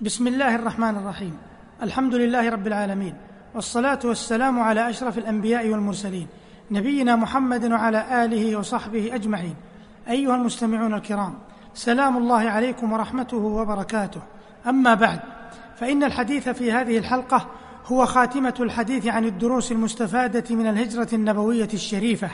بسم الله الرحمن الرحيم. الحمد لله رب العالمين والصلاة والسلام على أشرف الأنبياء والمرسلين نبينا محمد وعلى آله وصحبه أجمعين. أيها المستمعون الكرام سلام الله عليكم ورحمته وبركاته. أما بعد فإن الحديث في هذه الحلقة هو خاتمة الحديث عن الدروس المستفادة من الهجرة النبوية الشريفة.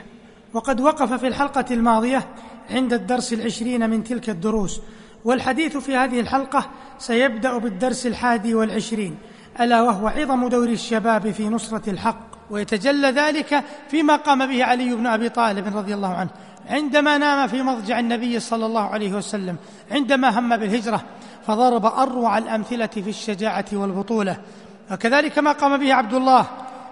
وقد وقف في الحلقة الماضية عند الدرس العشرين من تلك الدروس. والحديث في هذه الحلقة سيبدأ بالدرس الحادي والعشرين ألا وهو عظم دور الشباب في نصرة الحق ويتجلى ذلك فيما قام به علي بن أبي طالب رضي الله عنه. عندما نام في مضجع النبي صلى الله عليه وسلم عندما هم بالهجرة فضرب أروع الأمثلة في الشجاعة والبطولة. وكذلك ما قام به عبد الله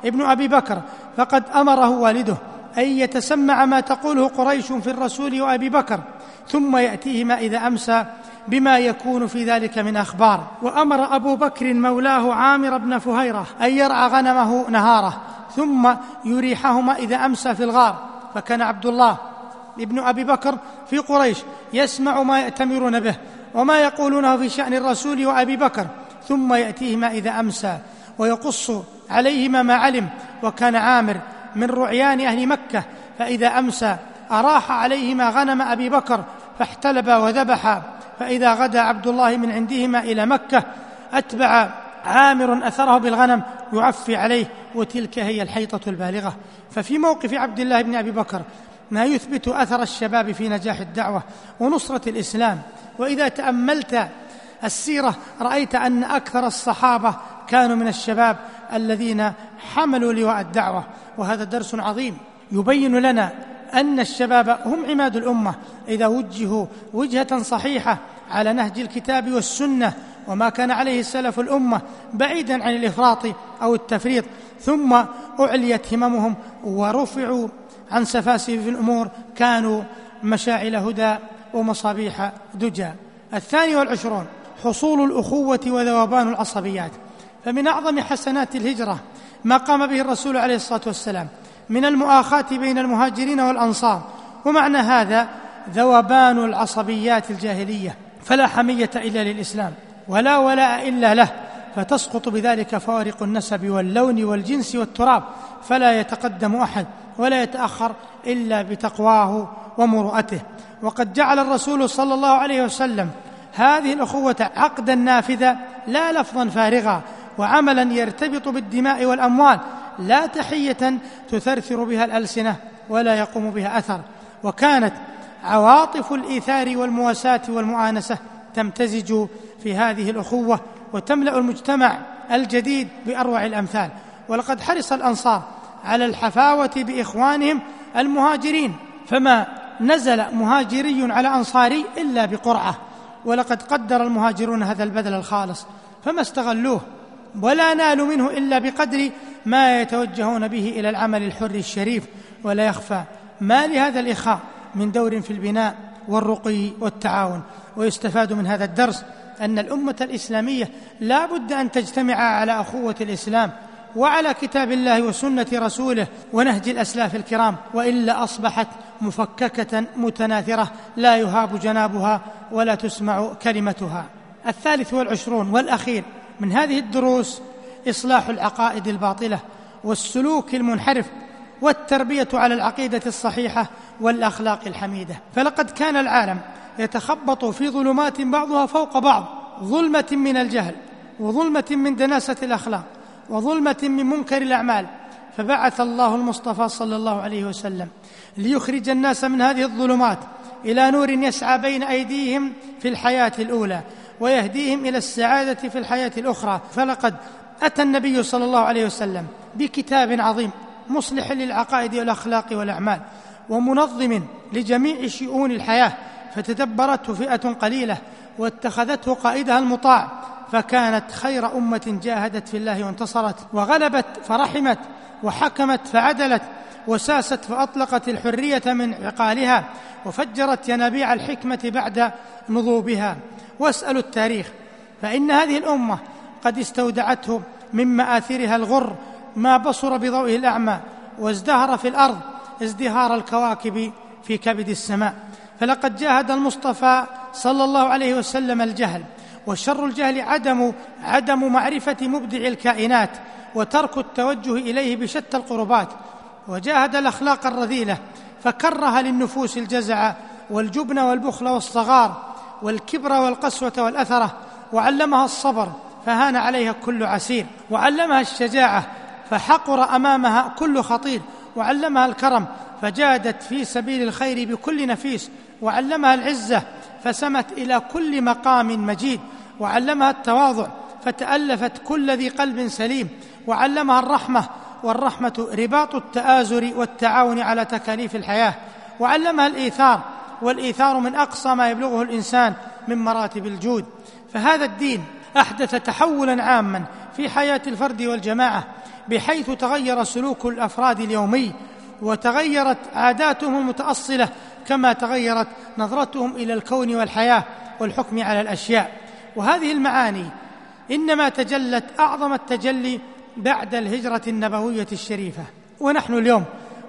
ابن أبي بكر فقد أمره والده أن يتسمع ما تقوله قريش في الرسول وأبي بكر ثم يأتيهما إذا أمسى بما يكون في ذلك من أخبار. وأمر أبو بكر مولاه عامر بن فهيرة أن يرعى غنمه نهاره ثم يريحهما إذا أمسى في الغار. فكان عبد الله ابن أبي بكر في قريش يسمع ما يأتمرون به وما يقولونه في شأن الرسول وأبي بكر ثم يأتيهما إذا أمسى. ويقص عليهما ما علم. وكان عامر من رعيان أهل مكة فإذا أمسى أراح عليهما غنم أبي بكر فاحتلبا وذبحا. فإذا غدا عبد الله من عندهما إلى مكة أتبع عامر أثره بالغنم يعفي عليه وتلك هي الحيطة البالغة. ففي موقف عبد الله بن أبي بكر ما يثبت أثر الشباب في نجاح الدعوة ونصرة الإسلام. وإذا تأملت السيرة رأيت أن أكثر الصحابة كانوا من الشباب الذين حملوا لواء الدعوة. وهذا درس عظيم يبين لنا أن الشباب هم عماد الأمة إذا وجهوا وجهة صحيحة على نهج الكتاب والسنة وما كان عليه السلف الأمة بعيدا عن الإفراط أو التفريط ثم أعليت هممهم ورفعوا عن سفاسف الأمور كانوا مشاعل هدى ومصابيح دجى. الثاني والعشرون حصول الأخوة وذوبان العصبيات. فمن أعظم حسنات الهجرة ما قام به الرسول عليه الصلاة والسلام من المؤاخاة بين المهاجرين والأنصار. ومعنى هذا ذوبان العصبيات الجاهلية فلا حمية إلا للإسلام ولا ولاء إلا له فتسقط بذلك فوارق النسب واللون والجنس والتراب فلا يتقدم أحد ولا يتأخر إلا بتقواه ومروءته. وقد جعل الرسول صلى الله عليه وسلم هذه الأخوة عقدا نافذا لا لفظا فارغا وعملا يرتبط بالدماء والأموال لا تحية تثرثر بها الألسنة ولا يقوم بها أثر. وكانت عواطف الإيثار والمواساة والمؤانسة تمتزج في هذه الأخوة وتملأ المجتمع الجديد بأروع الأمثال. ولقد حرص الأنصار على الحفاوة بإخوانهم المهاجرين فما نزل مهاجري على أنصاري إلا بقرعة. ولقد قدر المهاجرون هذا البذل الخالص فما استغلوه ولا نالوا منه إلا بقدر ما يتوجهون به إلى العمل الحر الشريف ولا يخفى. ما لهذا الإخاء من دور في البناء والرقي والتعاون. ويستفاد من هذا الدرس أن الأمة الإسلامية لا بد أن تجتمع على أخوة الإسلام وعلى كتاب الله وسنة رسوله ونهج الأسلاف الكرام وإلا أصبحت مفككة متناثرة لا يهاب جنابها ولا تسمع كلمتها. الثالث والعشرون والأخير من هذه الدروس إصلاح العقائد الباطلة والسلوك المنحرف والتربية على العقيدة الصحيحة والأخلاق الحميدة. فلقد كان العالم يتخبط في ظلمات بعضها فوق بعض ظلمة من الجهل وظلمة من دناسة الأخلاق وظلمة من منكر الأعمال. فبعث الله المصطفى صلى الله عليه وسلم ليخرج الناس من هذه الظلمات إلى نور يسعى بين أيديهم في الحياة الأولى ويهديهم إلى السعادة في الحياة الأخرى. فلقد أتى النبي صلى الله عليه وسلم بكتاب عظيم مصلح للعقائد والأخلاق والأعمال ومنظم لجميع شؤون الحياة فتدبرته فئة قليلة واتخذته قائدها المطاع فكانت خير أمة جاهدت في الله وانتصرت وغلبت فرحمت وحكمت فعدلت وساست فأطلقت الحرية من عقالها وفجرت ينابيع الحكمة بعد نضوبها. واسألوا التاريخ فإن هذه الأمة قد استودعته من مآثرها الغر ما بصر بضوئه الأعمى وازدهر في الأرض ازدهار الكواكب في كبد السماء. فلقد جاهد المصطفى صلى الله عليه وسلم الجهل وشر الجهل عدم عدم معرفة مبدع الكائنات وترك التوجه إليه بشتى القربات. وجاهد الأخلاق الرذيلة فكره للنفوس الجزع والجبن والبخل والصغار والكبر والقسوة والأثرة وعلمها الصبر فهان عليها كل عسير. وعلمها الشجاعة فحقر أمامها كل خطير. وعلمها الكرم فجادت في سبيل الخير بكل نفيس. وعلمها العزة فسمت إلى كل مقام مجيد. وعلمها التواضع فتألفت كل ذي قلب سليم. وعلمها الرحمة والرحمة رباط التآزر والتعاون على تكاليف الحياة. وعلمها الإيثار والإيثار من أقصى ما يبلغه الإنسان من مراتب الجود. فهذا الدين أحدث تحولا عاما في حياة الفرد والجماعة بحيث تغير سلوك الأفراد اليومي وتغيرت عاداتهم المتأصلة كما تغيرت نظرتهم إلى الكون والحياة والحكم على الأشياء. وهذه المعاني إنما تجلت أعظم التجلي بعد الهجرة النبوية الشريفة. ونحن اليوم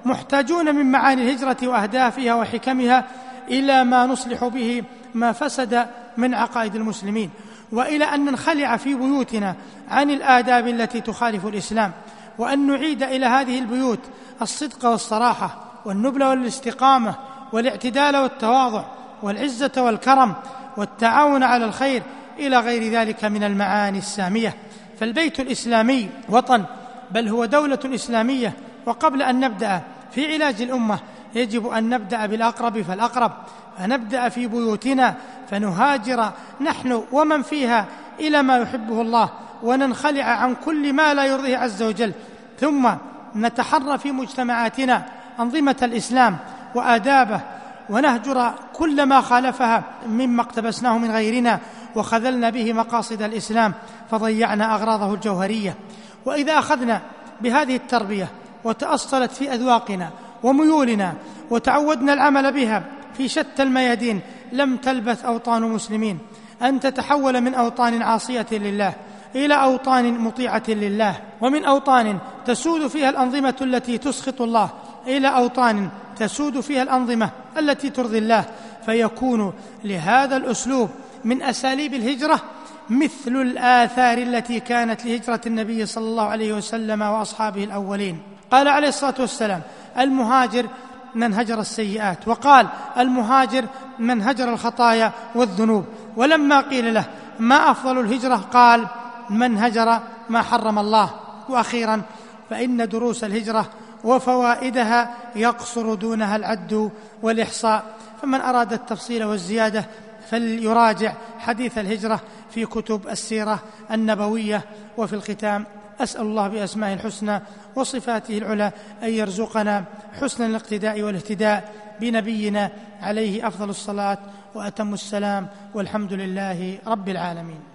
محتاجون من معاني الهجرة وأهدافها وحكمها إلى ما نصلح به ما فسد من عقائد المسلمين. وإلى أن ننخلع في بيوتنا عن الآداب التي تخالف الإسلام وأن نعيد إلى هذه البيوت الصدق والصراحة والنبل والاستقامة والاعتدال والتواضع والعزة والكرم والتعاون على الخير إلى غير ذلك من المعاني السامية. فالبيت الإسلامي وطن بل هو دولة إسلامية. وقبل أن نبدأ في علاج الأمة يجب أن نبدأ بالأقرب فالأقرب فنبدا في بيوتنا فنهاجر نحن ومن فيها إلى ما يحبه الله وننخلع عن كل ما لا يرضيه عز وجل. ثم نتحرى في مجتمعاتنا أنظمة الإسلام وآدابه ونهجر كل ما خالفها مما اقتبسناه من غيرنا وخذلنا به مقاصد الإسلام فضيعنا أغراضه الجوهرية. وإذا أخذنا بهذه التربية وتأصلت في أذواقنا وميولنا وتعودنا العمل بها في شتى الميادين لم تلبث أوطان مسلمين. أن تتحول من أوطان عاصية لله إلى أوطان مطيعة لله. ومن أوطان تسود فيها الأنظمة التي تسخط الله إلى أوطان تسود فيها الأنظمة التي ترضي الله. فيكون لهذا الأسلوب من أساليب الهجرة مثل الآثار التي كانت لهجرة النبي صلى الله عليه وسلم وأصحابه الأولين. قال عليه الصلاة والسلام المهاجر من هجر السيئات. وقال المهاجر من هجر الخطايا والذنوب. ولما قيل له ما أفضل الهجرة؟ قال من هجر ما حرم الله. وأخيرا فإن دروس الهجرة وفوائدها يقصر دونها العد والإحصاء. فمن أراد التفصيل والزيادة فليراجع حديث الهجرة في كتب السيرة النبوية وفي الختام. أسأل الله باسمائه الحسنى وصفاته العلى أن يرزقنا حسن الاقتداء والاهتداء بنبينا عليه أفضل الصلاة وأتم السلام والحمد لله رب العالمين.